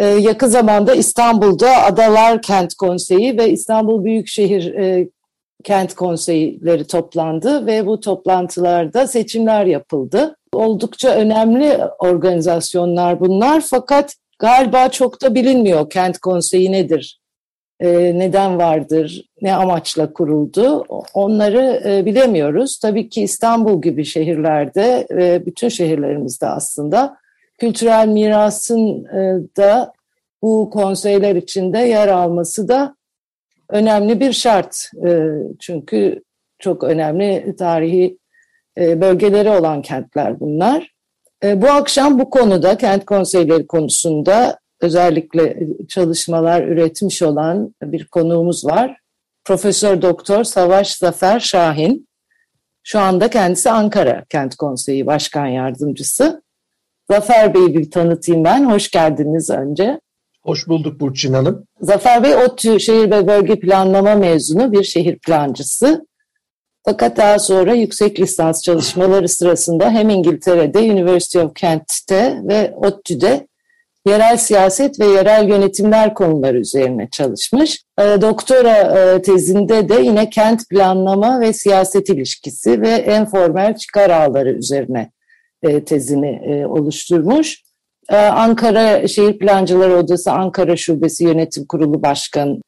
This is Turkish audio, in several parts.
Ee, yakın zamanda İstanbul'da Adalar Kent Konseyi ve İstanbul Büyükşehir e, Kent Konseyleri toplandı ve bu toplantılarda seçimler yapıldı. Oldukça önemli organizasyonlar bunlar fakat galiba çok da bilinmiyor Kent Konseyi nedir, e, neden vardır, ne amaçla kuruldu onları e, bilemiyoruz. Tabii ki İstanbul gibi şehirlerde ve bütün şehirlerimizde aslında kültürel mirasın e, da bu konseyler içinde yer alması da önemli bir şart. E, çünkü çok önemli tarihi e, bölgeleri olan kentler bunlar. Bu akşam bu konuda, kent konseyleri konusunda özellikle çalışmalar üretmiş olan bir konuğumuz var. Profesör Doktor Savaş Zafer Şahin. Şu anda kendisi Ankara Kent Konseyi Başkan Yardımcısı. Zafer Bey'i bir tanıtayım ben. Hoş geldiniz önce. Hoş bulduk Burçin Hanım. Zafer Bey ODTÜ Şehir ve Bölge Planlama mezunu bir şehir plancısı. Fakat daha sonra yüksek lisans çalışmaları sırasında hem İngiltere'de University of Kent'te ve ODTÜ'de yerel siyaset ve yerel yönetimler konuları üzerine çalışmış. Ee, doktora e, tezinde de yine kent planlama ve siyaset ilişkisi ve informal çıkar ağları üzerine e, tezini e, oluşturmuş. E, Ankara Şehir Plancıları Odası Ankara Şubesi Yönetim Kurulu Başkanı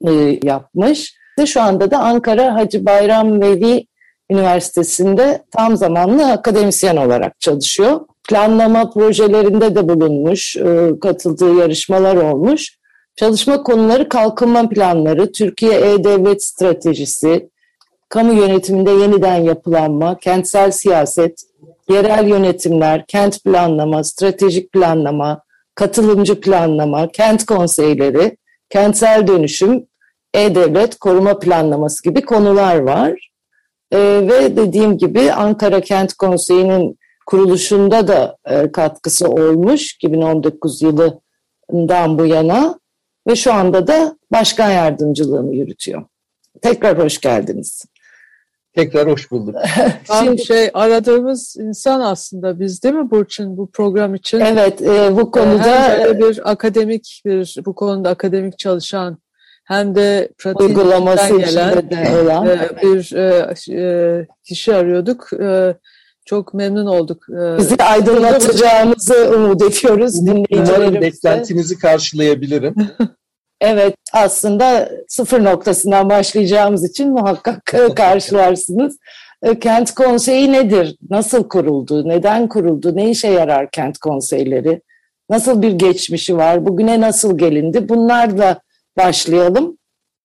yapmış. Şu anda da Ankara Hacı Bayram Veli Üniversitesi'nde tam zamanlı akademisyen olarak çalışıyor. Planlama projelerinde de bulunmuş, katıldığı yarışmalar olmuş. Çalışma konuları kalkınma planları, Türkiye E-Devlet Stratejisi, kamu yönetiminde yeniden yapılanma, kentsel siyaset, yerel yönetimler, kent planlama, stratejik planlama, katılımcı planlama, kent konseyleri, kentsel dönüşüm, e-devlet koruma planlaması gibi konular var. Ee, ve dediğim gibi Ankara Kent Konseyi'nin kuruluşunda da e, katkısı olmuş 2019 yılından bu yana ve şu anda da başkan yardımcılığını yürütüyor. Tekrar hoş geldiniz. Tekrar hoş bulduk. Şimdi şey aradığımız insan aslında biz değil mi Burçin bu program için? Evet e, bu konuda hem bir akademik bir bu konuda akademik çalışan hem de uygulaması gelen de olan e, bir e, e, kişi arıyorduk. E, çok memnun olduk. E, Bizi aydınlatacağınızı umut ediyoruz. Umarım beklentinizi karşılayabilirim. Evet aslında sıfır noktasından başlayacağımız için muhakkak karşılarsınız. E, kent konseyi nedir? Nasıl kuruldu? Neden kuruldu? Ne işe yarar kent konseyleri? Nasıl bir geçmişi var? Bugüne nasıl gelindi? Bunlarla başlayalım.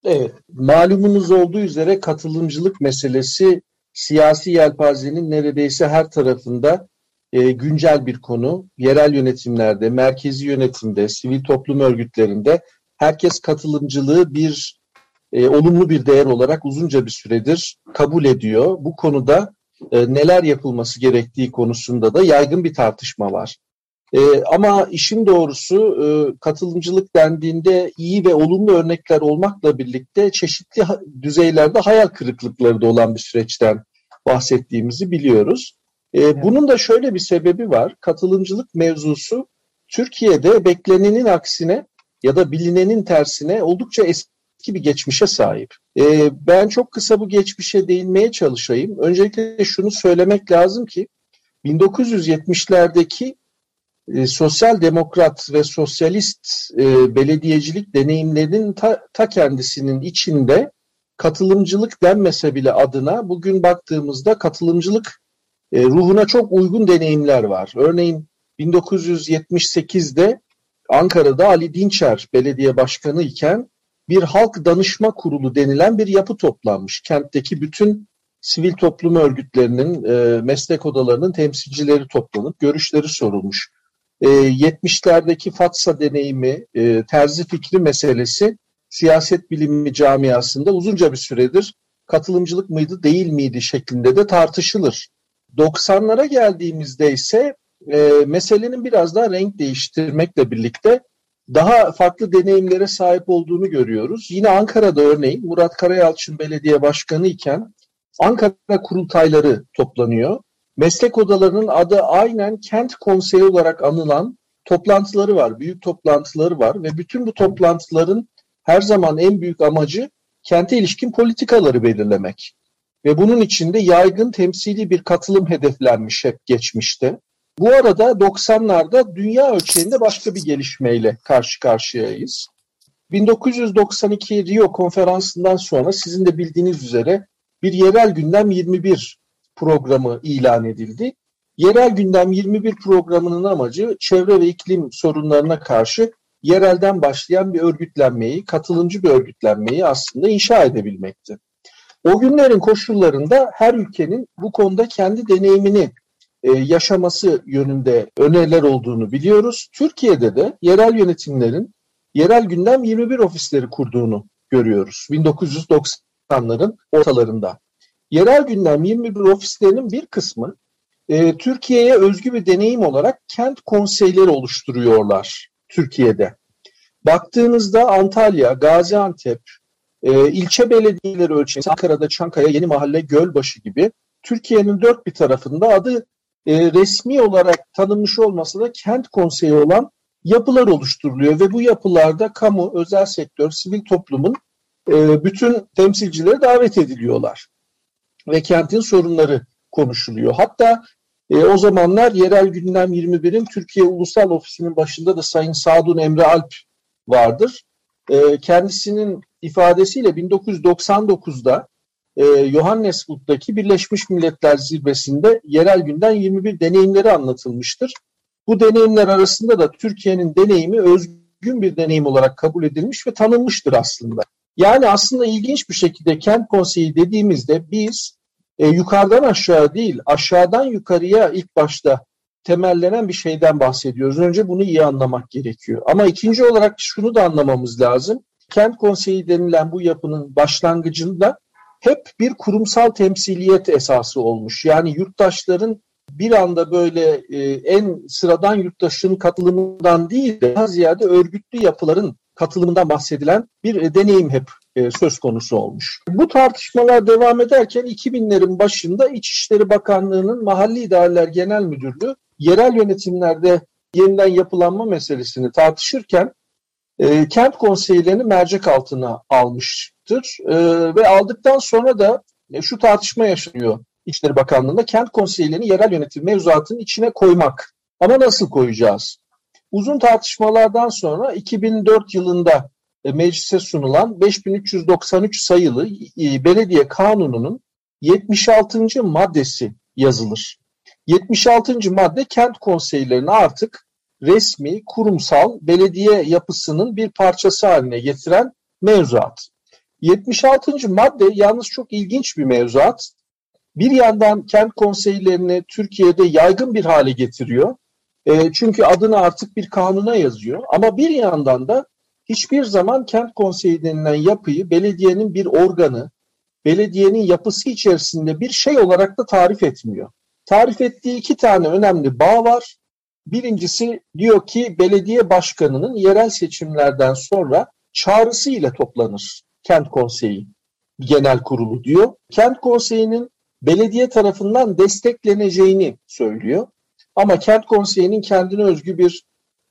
Evet, malumunuz olduğu üzere katılımcılık meselesi siyasi yelpazenin neredeyse her tarafında e, güncel bir konu. Yerel yönetimlerde, merkezi yönetimde, sivil toplum örgütlerinde herkes katılımcılığı bir e, olumlu bir değer olarak uzunca bir süredir kabul ediyor. Bu konuda e, neler yapılması gerektiği konusunda da yaygın bir tartışma var. E, ama işin doğrusu e, katılımcılık dendiğinde iyi ve olumlu örnekler olmakla birlikte çeşitli düzeylerde hayal kırıklıkları da olan bir süreçten bahsettiğimizi biliyoruz. E, Bunun da şöyle bir sebebi var. Katılımcılık mevzusu Türkiye'de beklenenin aksine ya da bilinenin tersine oldukça eski bir geçmişe sahip. Ee, ben çok kısa bu geçmişe değinmeye çalışayım. Öncelikle şunu söylemek lazım ki 1970'lerdeki e, sosyal demokrat ve sosyalist e, belediyecilik deneyimlerinin ta, ta kendisinin içinde katılımcılık denmese bile adına bugün baktığımızda katılımcılık e, ruhuna çok uygun deneyimler var. Örneğin 1978'de Ankara'da Ali Dinçer belediye başkanı iken bir halk danışma kurulu denilen bir yapı toplanmış. Kentteki bütün sivil toplum örgütlerinin, e, meslek odalarının temsilcileri toplanıp görüşleri sorulmuş. E, 70'lerdeki Fatsa deneyimi, e, terzi fikri meselesi siyaset bilimi camiasında uzunca bir süredir katılımcılık mıydı değil miydi şeklinde de tartışılır. 90'lara geldiğimizde ise e, meselenin biraz daha renk değiştirmekle birlikte daha farklı deneyimlere sahip olduğunu görüyoruz. Yine Ankara'da örneğin Murat Karayalçın belediye başkanı iken Ankara kurultayları toplanıyor. Meslek odalarının adı aynen kent konseyi olarak anılan toplantıları var, büyük toplantıları var ve bütün bu toplantıların her zaman en büyük amacı kente ilişkin politikaları belirlemek. Ve bunun içinde yaygın temsili bir katılım hedeflenmiş hep geçmişte. Bu arada 90'larda dünya ölçeğinde başka bir gelişmeyle karşı karşıyayız. 1992 Rio konferansından sonra sizin de bildiğiniz üzere bir yerel gündem 21 programı ilan edildi. Yerel gündem 21 programının amacı çevre ve iklim sorunlarına karşı yerelden başlayan bir örgütlenmeyi, katılımcı bir örgütlenmeyi aslında inşa edebilmekti. O günlerin koşullarında her ülkenin bu konuda kendi deneyimini e, yaşaması yönünde öneriler olduğunu biliyoruz. Türkiye'de de yerel yönetimlerin yerel gündem 21 ofisleri kurduğunu görüyoruz 1990'ların ortalarında. Yerel gündem 21 ofislerinin bir kısmı e, Türkiye'ye özgü bir deneyim olarak kent konseyleri oluşturuyorlar Türkiye'de. Baktığınızda Antalya, Gaziantep, e, ilçe belediyeleri ölçeğinde Ankara'da Çankaya, Yeni Mahalle, Gölbaşı gibi Türkiye'nin dört bir tarafında adı e, resmi olarak tanınmış olmasa da kent konseyi olan yapılar oluşturuluyor ve bu yapılarda kamu, özel sektör, sivil toplumun e, bütün temsilcileri davet ediliyorlar ve kentin sorunları konuşuluyor. Hatta e, o zamanlar yerel gündem 21'in Türkiye Ulusal Ofisi'nin başında da Sayın Sadun Emre Alp vardır. E, kendisinin ifadesiyle 1999'da e, Johannesburg'daki Birleşmiş Milletler Zirvesi'nde yerel günden 21 deneyimleri anlatılmıştır. Bu deneyimler arasında da Türkiye'nin deneyimi özgün bir deneyim olarak kabul edilmiş ve tanınmıştır aslında. Yani aslında ilginç bir şekilde kent konseyi dediğimizde biz e, yukarıdan aşağı değil aşağıdan yukarıya ilk başta temellenen bir şeyden bahsediyoruz. Önce bunu iyi anlamak gerekiyor. Ama ikinci olarak şunu da anlamamız lazım. Kent konseyi denilen bu yapının başlangıcında hep bir kurumsal temsiliyet esası olmuş. Yani yurttaşların bir anda böyle e, en sıradan yurttaşın katılımından değil de daha ziyade örgütlü yapıların katılımından bahsedilen bir e, deneyim hep e, söz konusu olmuş. Bu tartışmalar devam ederken 2000'lerin başında İçişleri Bakanlığı'nın Mahalli İdareler Genel Müdürlüğü yerel yönetimlerde yeniden yapılanma meselesini tartışırken e, kent konseylerini mercek altına almıştır e, ve aldıktan sonra da e, şu tartışma yaşanıyor İçişleri Bakanlığı'nda kent konseylerini yerel yönetim mevzuatının içine koymak. Ama nasıl koyacağız? Uzun tartışmalardan sonra 2004 yılında e, meclise sunulan 5393 sayılı e, belediye kanununun 76. maddesi yazılır. 76. madde kent konseylerini artık resmi, kurumsal belediye yapısının bir parçası haline getiren mevzuat. 76. madde yalnız çok ilginç bir mevzuat. Bir yandan kent konseylerini Türkiye'de yaygın bir hale getiriyor. E, çünkü adını artık bir kanuna yazıyor. Ama bir yandan da hiçbir zaman kent konseyi denilen yapıyı belediyenin bir organı, belediyenin yapısı içerisinde bir şey olarak da tarif etmiyor. Tarif ettiği iki tane önemli bağ var. Birincisi diyor ki belediye başkanının yerel seçimlerden sonra çağrısı ile toplanır kent konseyi genel kurulu diyor. Kent konseyinin belediye tarafından destekleneceğini söylüyor. Ama kent konseyinin kendine özgü bir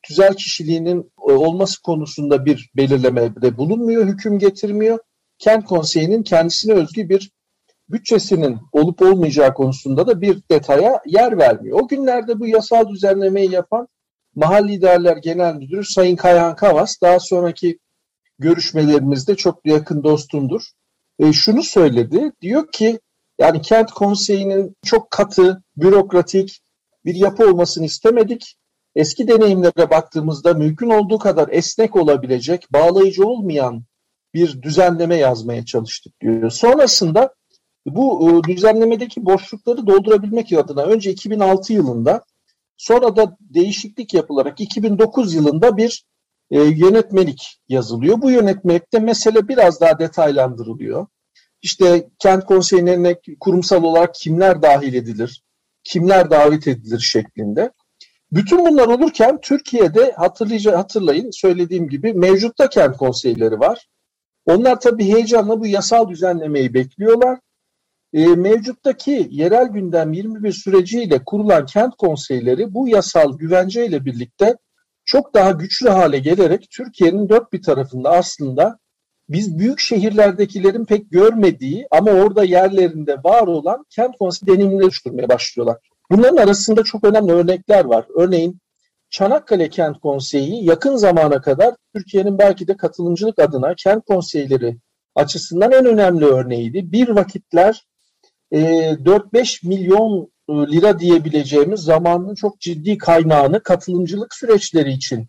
tüzel kişiliğinin e, olması konusunda bir belirlemede bulunmuyor, hüküm getirmiyor. Kent konseyinin kendisine özgü bir bütçesinin olup olmayacağı konusunda da bir detaya yer vermiyor. O günlerde bu yasal düzenlemeyi yapan Mahalli İdareler Genel Müdürü Sayın Kayhan Kavas daha sonraki görüşmelerimizde çok yakın dostumdur. E, şunu söyledi, diyor ki yani kent konseyinin çok katı, bürokratik bir yapı olmasını istemedik. Eski deneyimlere baktığımızda mümkün olduğu kadar esnek olabilecek, bağlayıcı olmayan bir düzenleme yazmaya çalıştık diyor. Sonrasında bu e, düzenlemedeki boşlukları doldurabilmek adına önce 2006 yılında sonra da değişiklik yapılarak 2009 yılında bir e, yönetmelik yazılıyor. Bu yönetmelikte mesele biraz daha detaylandırılıyor. İşte kent konseylerine kurumsal olarak kimler dahil edilir, kimler davet edilir şeklinde. Bütün bunlar olurken Türkiye'de hatırlayın söylediğim gibi mevcutta kent konseyleri var. Onlar tabii heyecanla bu yasal düzenlemeyi bekliyorlar. E, mevcuttaki yerel gündem 21 süreciyle kurulan kent konseyleri bu yasal güvenceyle birlikte çok daha güçlü hale gelerek Türkiye'nin dört bir tarafında aslında biz büyük şehirlerdekilerin pek görmediği ama orada yerlerinde var olan kent konseyi deneyimleri oluşturmaya başlıyorlar. Bunların arasında çok önemli örnekler var. Örneğin Çanakkale Kent Konseyi yakın zamana kadar Türkiye'nin belki de katılımcılık adına kent konseyleri açısından en önemli örneğiydi. Bir vakitler e, 4-5 milyon lira diyebileceğimiz zamanın çok ciddi kaynağını katılımcılık süreçleri için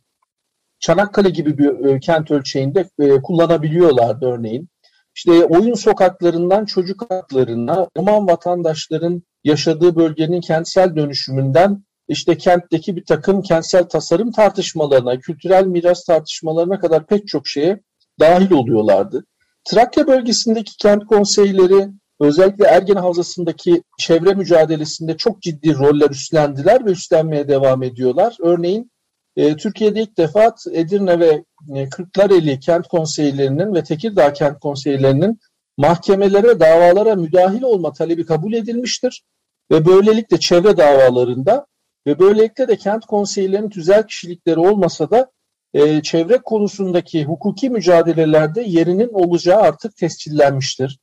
Çanakkale gibi bir e, kent ölçeğinde e, kullanabiliyorlardı örneğin. İşte oyun sokaklarından çocuk haklarına, Roman vatandaşların yaşadığı bölgenin kentsel dönüşümünden işte kentteki bir takım kentsel tasarım tartışmalarına, kültürel miras tartışmalarına kadar pek çok şeye dahil oluyorlardı. Trakya bölgesindeki kent konseyleri özellikle Ergen Havzası'ndaki çevre mücadelesinde çok ciddi roller üstlendiler ve üstlenmeye devam ediyorlar. Örneğin e, Türkiye'de ilk defa Edirne ve e, Kırklareli kent konseylerinin ve Tekirdağ kent konseylerinin mahkemelere, davalara müdahil olma talebi kabul edilmiştir. Ve böylelikle çevre davalarında ve böylelikle de kent konseylerinin tüzel kişilikleri olmasa da e, çevre konusundaki hukuki mücadelelerde yerinin olacağı artık tescillenmiştir.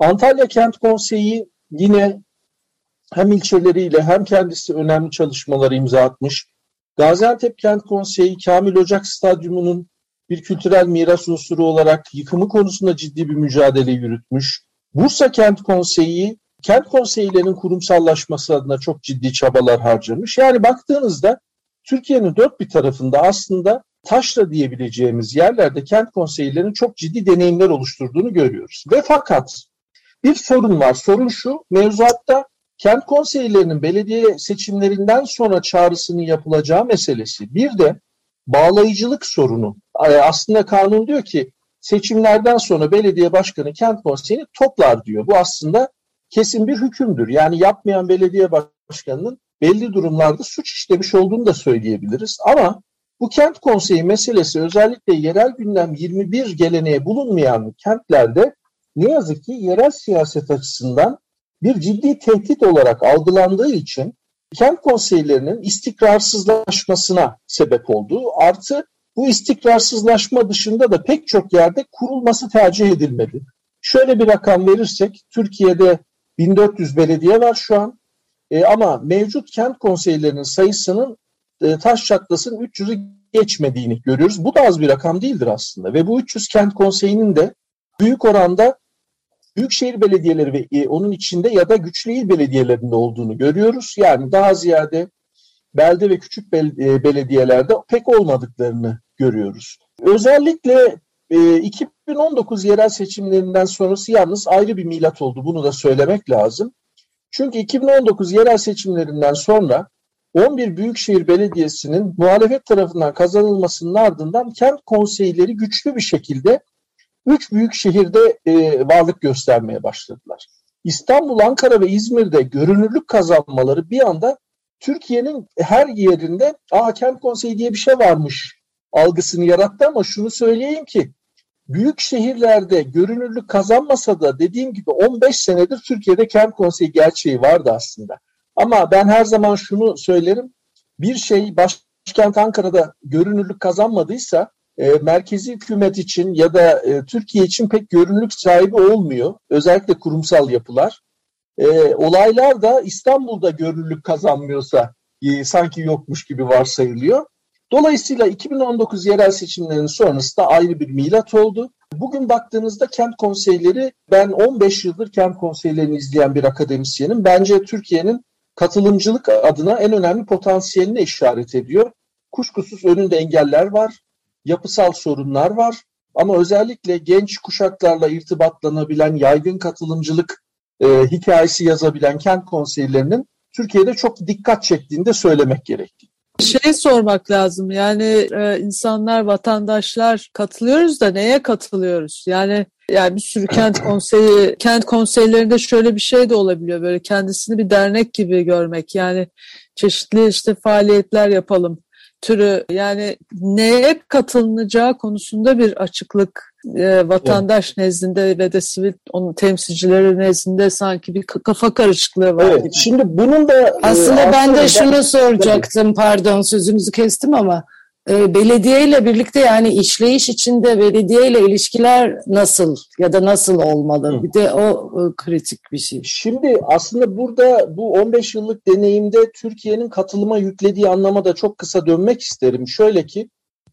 Antalya Kent Konseyi yine hem ilçeleriyle hem kendisi önemli çalışmaları imza atmış. Gaziantep Kent Konseyi Kamil Ocak Stadyumu'nun bir kültürel miras unsuru olarak yıkımı konusunda ciddi bir mücadele yürütmüş. Bursa Kent Konseyi kent konseylerinin kurumsallaşması adına çok ciddi çabalar harcamış. Yani baktığınızda Türkiye'nin dört bir tarafında aslında taşra diyebileceğimiz yerlerde kent konseylerinin çok ciddi deneyimler oluşturduğunu görüyoruz. Ve fakat bir sorun var. Sorun şu, mevzuatta kent konseylerinin belediye seçimlerinden sonra çağrısının yapılacağı meselesi. Bir de bağlayıcılık sorunu. Aslında kanun diyor ki seçimlerden sonra belediye başkanı kent konseyini toplar diyor. Bu aslında kesin bir hükümdür. Yani yapmayan belediye başkanının belli durumlarda suç işlemiş olduğunu da söyleyebiliriz. Ama bu kent konseyi meselesi özellikle yerel gündem 21 geleneğe bulunmayan kentlerde ne yazık ki yerel siyaset açısından bir ciddi tehdit olarak algılandığı için kent konseylerinin istikrarsızlaşmasına sebep oldu. Artı bu istikrarsızlaşma dışında da pek çok yerde kurulması tercih edilmedi. Şöyle bir rakam verirsek Türkiye'de 1400 belediye var şu an e, ama mevcut kent konseylerinin sayısının e, taş çatlasın 300'ü geçmediğini görüyoruz. Bu da az bir rakam değildir aslında ve bu 300 kent konseyinin de büyük oranda büyükşehir belediyeleri ve e, onun içinde ya da güçlü il belediyelerinde olduğunu görüyoruz. Yani daha ziyade belde ve küçük e, belediyelerde pek olmadıklarını görüyoruz. Özellikle e, 2019 yerel seçimlerinden sonrası yalnız ayrı bir milat oldu. Bunu da söylemek lazım. Çünkü 2019 yerel seçimlerinden sonra 11 Büyükşehir Belediyesi'nin muhalefet tarafından kazanılmasının ardından kent konseyleri güçlü bir şekilde üç büyük şehirde e, varlık göstermeye başladılar. İstanbul, Ankara ve İzmir'de görünürlük kazanmaları bir anda Türkiye'nin her yerinde Aa, kent konseyi diye bir şey varmış algısını yarattı ama şunu söyleyeyim ki büyük şehirlerde görünürlük kazanmasa da dediğim gibi 15 senedir Türkiye'de kent konseyi gerçeği vardı aslında. Ama ben her zaman şunu söylerim. Bir şey başkent Ankara'da görünürlük kazanmadıysa e, merkezi hükümet için ya da e, Türkiye için pek görünürlük sahibi olmuyor. Özellikle kurumsal yapılar. E, olaylar da İstanbul'da görünürlük kazanmıyorsa e, sanki yokmuş gibi varsayılıyor. Dolayısıyla 2019 yerel seçimlerinin sonrası da ayrı bir milat oldu. Bugün baktığınızda kent konseyleri, ben 15 yıldır kent konseylerini izleyen bir akademisyenim. Bence Türkiye'nin katılımcılık adına en önemli potansiyeline işaret ediyor. Kuşkusuz önünde engeller var yapısal sorunlar var. Ama özellikle genç kuşaklarla irtibatlanabilen, yaygın katılımcılık e, hikayesi yazabilen kent konseylerinin Türkiye'de çok dikkat çektiğini de söylemek gerekli. şey sormak lazım. Yani e, insanlar, vatandaşlar katılıyoruz da neye katılıyoruz? Yani yani bir sürü kent konseyi, kent konseylerinde şöyle bir şey de olabiliyor. Böyle kendisini bir dernek gibi görmek. Yani çeşitli işte faaliyetler yapalım türü yani neye katılınacağı konusunda bir açıklık e, vatandaş evet. nezdinde ve de sivil onun temsilcileri nezdinde sanki bir kafa karışıklığı var. Evet. Gibi. Şimdi bunun da aslında, e, aslında ben de şunu soracaktım. Pardon sözünüzü kestim ama e, belediye ile birlikte yani işleyiş içinde belediye ile ilişkiler nasıl ya da nasıl olmalı? Bir de o e, kritik bir şey. Şimdi aslında burada bu 15 yıllık deneyimde Türkiye'nin katılıma yüklediği anlama da çok kısa dönmek isterim. Şöyle ki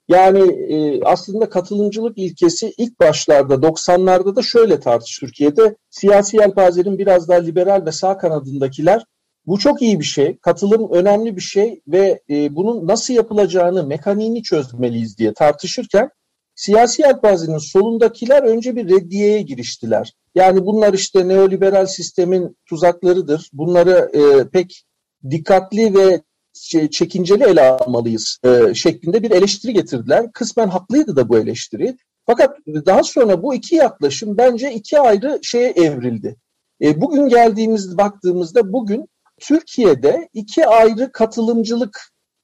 yani e, aslında katılımcılık ilkesi ilk başlarda 90'larda da şöyle tartış Türkiye'de. Siyasi yelpazenin biraz daha liberal ve sağ kanadındakiler bu çok iyi bir şey. Katılım önemli bir şey ve e, bunun nasıl yapılacağını, mekaniğini çözmeliyiz diye tartışırken siyasi yelpazenin solundakiler önce bir reddiyeye giriştiler. Yani bunlar işte neoliberal sistemin tuzaklarıdır. Bunları e, pek dikkatli ve çekinceli ele almalıyız e, şeklinde bir eleştiri getirdiler. Kısmen haklıydı da bu eleştiri. Fakat daha sonra bu iki yaklaşım bence iki ayrı şeye evrildi. E, bugün geldiğimiz baktığımızda bugün Türkiye'de iki ayrı katılımcılık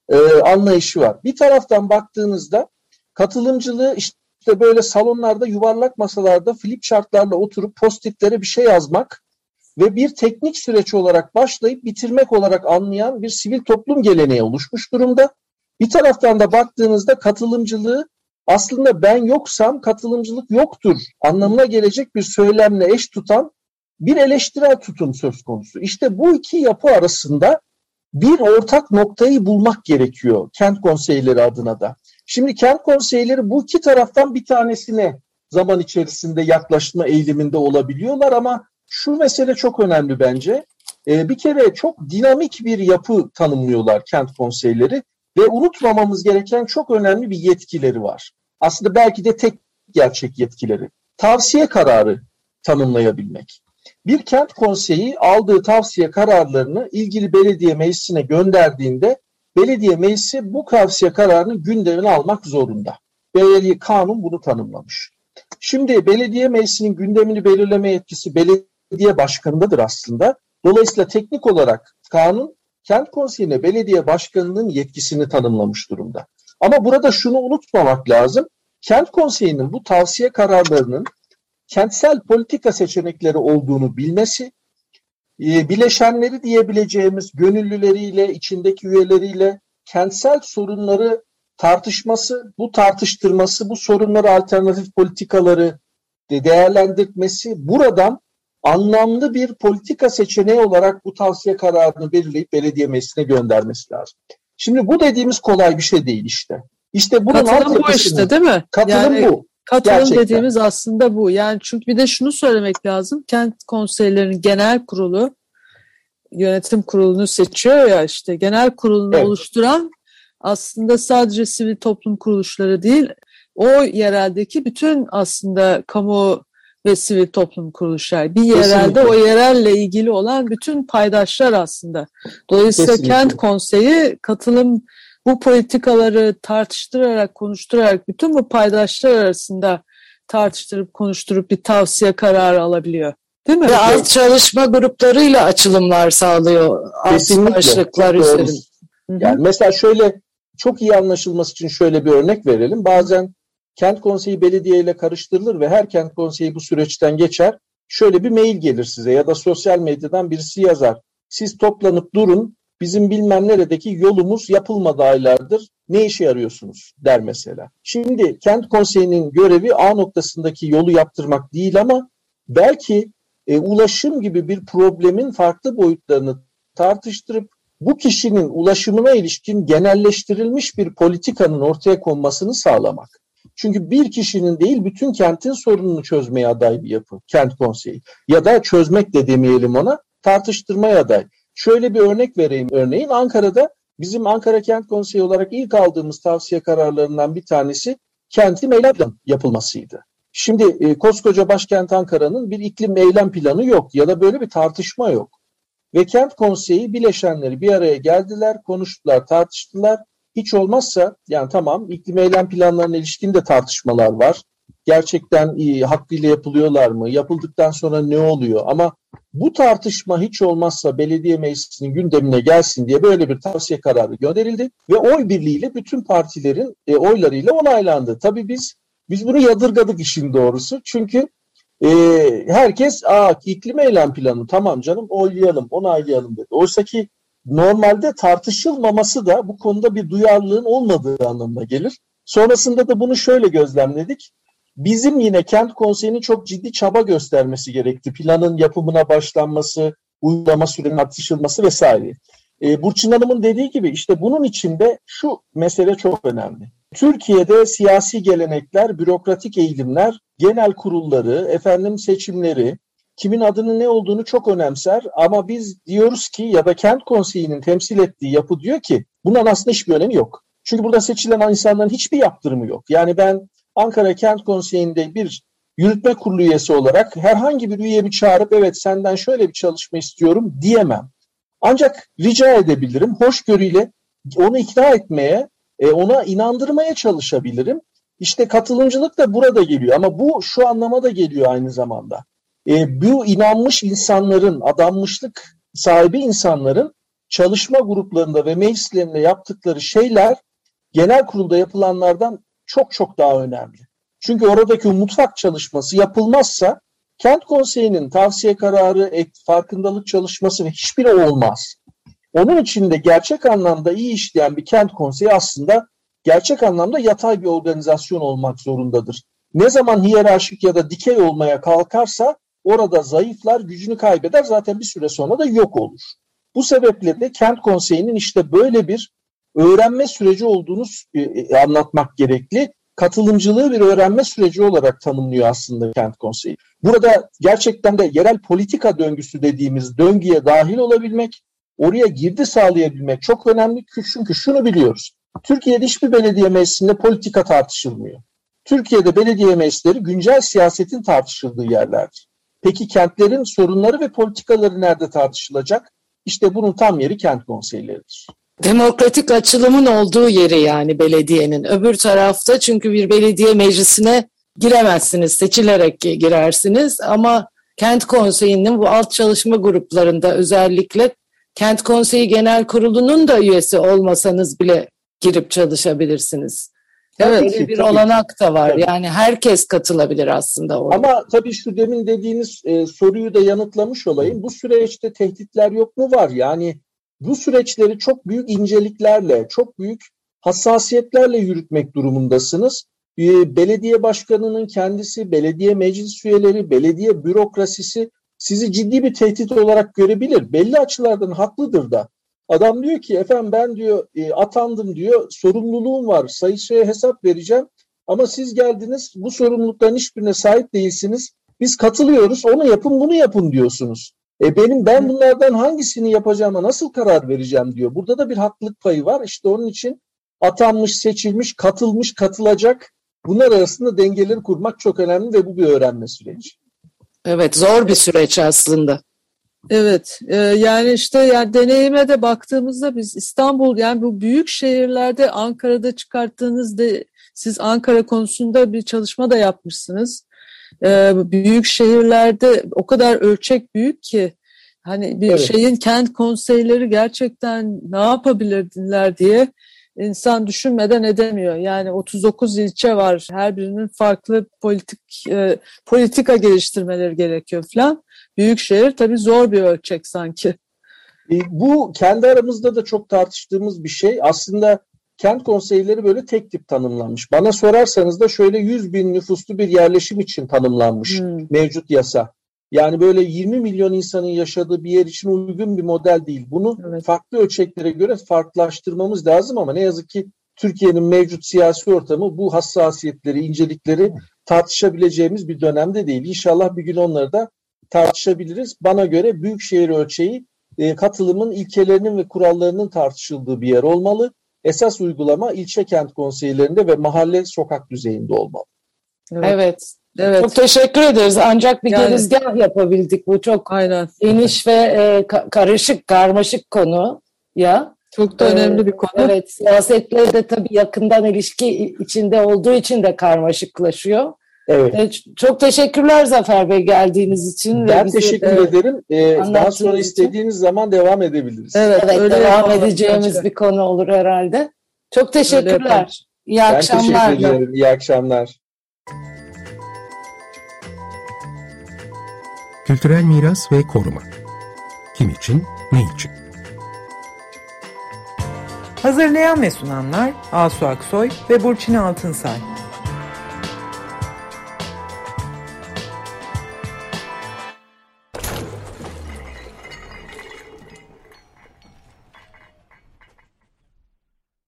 e, anlayışı var. Bir taraftan baktığınızda katılımcılığı işte böyle salonlarda yuvarlak masalarda flip chartlarla oturup postitlere bir şey yazmak ve bir teknik süreç olarak başlayıp bitirmek olarak anlayan bir sivil toplum geleneği oluşmuş durumda. Bir taraftan da baktığınızda katılımcılığı aslında ben yoksam katılımcılık yoktur anlamına gelecek bir söylemle eş tutan bir eleştirel tutum söz konusu. İşte bu iki yapı arasında bir ortak noktayı bulmak gerekiyor kent konseyleri adına da. Şimdi kent konseyleri bu iki taraftan bir tanesine zaman içerisinde yaklaşma eğiliminde olabiliyorlar ama şu mesele çok önemli bence. Ee, bir kere çok dinamik bir yapı tanımlıyorlar kent konseyleri ve unutmamamız gereken çok önemli bir yetkileri var. Aslında belki de tek gerçek yetkileri. Tavsiye kararı tanımlayabilmek. Bir kent konseyi aldığı tavsiye kararlarını ilgili belediye meclisine gönderdiğinde belediye meclisi bu tavsiye kararını gündemine almak zorunda. Belediye kanun bunu tanımlamış. Şimdi belediye meclisinin gündemini belirleme yetkisi belediye başkanındadır aslında. Dolayısıyla teknik olarak kanun kent konseyine belediye başkanının yetkisini tanımlamış durumda. Ama burada şunu unutmamak lazım. Kent konseyinin bu tavsiye kararlarının kentsel politika seçenekleri olduğunu bilmesi, e, bileşenleri diyebileceğimiz gönüllüleriyle, içindeki üyeleriyle kentsel sorunları tartışması, bu tartıştırması, bu sorunları alternatif politikaları değerlendirmesi, buradan anlamlı bir politika seçeneği olarak bu tavsiye kararını belirleyip belediye meclisine göndermesi lazım. Şimdi bu dediğimiz kolay bir şey değil işte. İşte bunun Katılım bu işte değil mi? Katılım yani, bu. Katılım Gerçekten. dediğimiz aslında bu. Yani çünkü bir de şunu söylemek lazım. Kent konseylerinin genel kurulu yönetim kurulunu seçiyor ya işte genel kurulunu evet. oluşturan aslında sadece sivil toplum kuruluşları değil o yereldeki bütün aslında kamu ve sivil toplum kuruluşlar. Bir yerelde Kesinlikle. o yerelle ilgili olan bütün paydaşlar aslında. Dolayısıyla Kesinlikle. kent konseyi katılım bu politikaları tartıştırarak, konuşturarak bütün bu paydaşlar arasında tartıştırıp konuşturup bir tavsiye kararı alabiliyor. Değil mi? Ve alt çalışma gruplarıyla açılımlar sağlıyor. Kesinlikle. Alt başlıklar üzerinde. Yani mesela şöyle çok iyi anlaşılması için şöyle bir örnek verelim. Bazen kent konseyi belediye ile karıştırılır ve her kent konseyi bu süreçten geçer. Şöyle bir mail gelir size ya da sosyal medyadan birisi yazar. Siz toplanıp durun bizim bilmem neredeki yolumuz yapılmadı aylardır. Ne işe yarıyorsunuz der mesela. Şimdi kent konseyinin görevi A noktasındaki yolu yaptırmak değil ama belki e, ulaşım gibi bir problemin farklı boyutlarını tartıştırıp bu kişinin ulaşımına ilişkin genelleştirilmiş bir politikanın ortaya konmasını sağlamak. Çünkü bir kişinin değil bütün kentin sorununu çözmeye aday bir yapı kent konseyi. Ya da çözmek de demeyelim ona tartıştırmaya aday. Şöyle bir örnek vereyim. Örneğin Ankara'da bizim Ankara Kent Konseyi olarak ilk aldığımız tavsiye kararlarından bir tanesi kentin eylem yapılmasıydı. Şimdi e, koskoca başkent Ankara'nın bir iklim eylem planı yok ya da böyle bir tartışma yok. Ve kent konseyi bileşenleri bir araya geldiler, konuştular, tartıştılar hiç olmazsa yani tamam iklim eylem planlarına ilişkin de tartışmalar var. Gerçekten iyi, hakkıyla yapılıyorlar mı? Yapıldıktan sonra ne oluyor? Ama bu tartışma hiç olmazsa belediye meclisinin gündemine gelsin diye böyle bir tavsiye kararı gönderildi ve oy birliğiyle bütün partilerin e, oylarıyla onaylandı. Tabii biz biz bunu yadırgadık işin doğrusu. Çünkü e, herkes Aa, iklim eylem planı tamam canım oylayalım, onaylayalım dedi. Oysa ki normalde tartışılmaması da bu konuda bir duyarlılığın olmadığı anlamına gelir. Sonrasında da bunu şöyle gözlemledik. Bizim yine kent konseyinin çok ciddi çaba göstermesi gerekti. Planın yapımına başlanması, uygulama sürenin tartışılması vesaire. E, Burçin Hanım'ın dediği gibi işte bunun içinde şu mesele çok önemli. Türkiye'de siyasi gelenekler, bürokratik eğilimler, genel kurulları, efendim seçimleri, kimin adının ne olduğunu çok önemser ama biz diyoruz ki ya da kent konseyinin temsil ettiği yapı diyor ki bunun aslında hiçbir önemi yok. Çünkü burada seçilen insanların hiçbir yaptırımı yok. Yani ben Ankara Kent Konseyi'nde bir yürütme kurulu üyesi olarak herhangi bir üyemi çağırıp evet senden şöyle bir çalışma istiyorum diyemem. Ancak rica edebilirim, hoşgörüyle onu ikna etmeye, e, ona inandırmaya çalışabilirim. İşte katılımcılık da burada geliyor ama bu şu anlama da geliyor aynı zamanda. E, bu inanmış insanların, adanmışlık sahibi insanların çalışma gruplarında ve meclislerinde yaptıkları şeyler genel kurulda yapılanlardan çok çok daha önemli. Çünkü oradaki mutfak çalışması yapılmazsa kent konseyinin tavsiye kararı, farkındalık çalışması ve hiçbiri olmaz. Onun için de gerçek anlamda iyi işleyen bir kent konseyi aslında gerçek anlamda yatay bir organizasyon olmak zorundadır. Ne zaman hiyerarşik ya da dikey olmaya kalkarsa orada zayıflar, gücünü kaybeder zaten bir süre sonra da yok olur. Bu sebeple de kent konseyinin işte böyle bir öğrenme süreci olduğunu e, e, anlatmak gerekli. Katılımcılığı bir öğrenme süreci olarak tanımlıyor aslında kent konseyi. Burada gerçekten de yerel politika döngüsü dediğimiz döngüye dahil olabilmek, oraya girdi sağlayabilmek çok önemli. Çünkü şunu biliyoruz. Türkiye'de hiçbir belediye meclisinde politika tartışılmıyor. Türkiye'de belediye meclisleri güncel siyasetin tartışıldığı yerlerdir. Peki kentlerin sorunları ve politikaları nerede tartışılacak? İşte bunun tam yeri kent konseyleridir. Demokratik açılımın olduğu yeri yani belediyenin. Öbür tarafta çünkü bir belediye meclisine giremezsiniz, seçilerek girersiniz ama kent konseyinin bu alt çalışma gruplarında özellikle kent konseyi genel kurulunun da üyesi olmasanız bile girip çalışabilirsiniz. Evet, Böyle bir tabii. olanak da var. Evet. Yani herkes katılabilir aslında orada. Ama tabii şu demin dediğiniz e, soruyu da yanıtlamış olayım. Bu süreçte tehditler yok mu var? Yani bu süreçleri çok büyük inceliklerle, çok büyük hassasiyetlerle yürütmek durumundasınız. E, belediye başkanının kendisi, belediye meclis üyeleri, belediye bürokrasisi sizi ciddi bir tehdit olarak görebilir. Belli açılardan haklıdır da. Adam diyor ki efendim ben diyor e, atandım diyor sorumluluğum var sayışaya hesap vereceğim ama siz geldiniz bu sorumlulukların hiçbirine sahip değilsiniz. Biz katılıyoruz onu yapın bunu yapın diyorsunuz. E benim ben bunlardan hangisini yapacağıma nasıl karar vereceğim diyor. Burada da bir haklılık payı var. İşte onun için atanmış, seçilmiş, katılmış, katılacak bunlar arasında dengeleri kurmak çok önemli ve bu bir öğrenme süreci. Evet zor bir süreç aslında. Evet e, yani işte yani deneyime de baktığımızda biz İstanbul yani bu büyük şehirlerde Ankara'da çıkarttığınızda siz Ankara konusunda bir çalışma da yapmışsınız. E, büyük şehirlerde o kadar ölçek büyük ki hani bir evet. şeyin kent konseyleri gerçekten ne yapabilirdiler diye insan düşünmeden edemiyor. Yani 39 ilçe var. Her birinin farklı politik e, politika geliştirmeleri gerekiyor falan. Büyükşehir tabii zor bir ölçek sanki. E, bu kendi aramızda da çok tartıştığımız bir şey. Aslında kent konseyleri böyle tek tip tanımlanmış. Bana sorarsanız da şöyle 100 bin nüfuslu bir yerleşim için tanımlanmış hmm. mevcut yasa. Yani böyle 20 milyon insanın yaşadığı bir yer için uygun bir model değil. Bunu evet. farklı ölçeklere göre farklılaştırmamız lazım ama ne yazık ki Türkiye'nin mevcut siyasi ortamı bu hassasiyetleri, incelikleri tartışabileceğimiz bir dönemde değil. İnşallah bir gün onları da tartışabiliriz. Bana göre büyükşehir ölçeği e, katılımın ilkelerinin ve kurallarının tartışıldığı bir yer olmalı. Esas uygulama ilçe kent konseylerinde ve mahalle sokak düzeyinde olmalı. Evet. evet. Evet. Çok teşekkür ederiz. Ancak bir yani, gerizgah yapabildik. Bu çok Aynen. geniş ve e, karışık, karmaşık konu ya. Çok da önemli bir konu. Evet, siyasetle de tabii yakından ilişki içinde olduğu için de karmaşıklaşıyor. Evet. Çok teşekkürler Zafer Bey geldiğiniz için. Ben teşekkür de, ederim. Ee, daha sonra istediğiniz için. zaman devam edebiliriz. Evet, evet öyle devam edeceğimiz olacak. bir konu olur herhalde. Çok teşekkürler. İyi ben akşamlar. Ben teşekkür ederim. İyi akşamlar. Kültürel miras ve koruma. Kim için, ne için? Hazırlayan ve sunanlar Asu Aksoy ve Burçin Altınsay.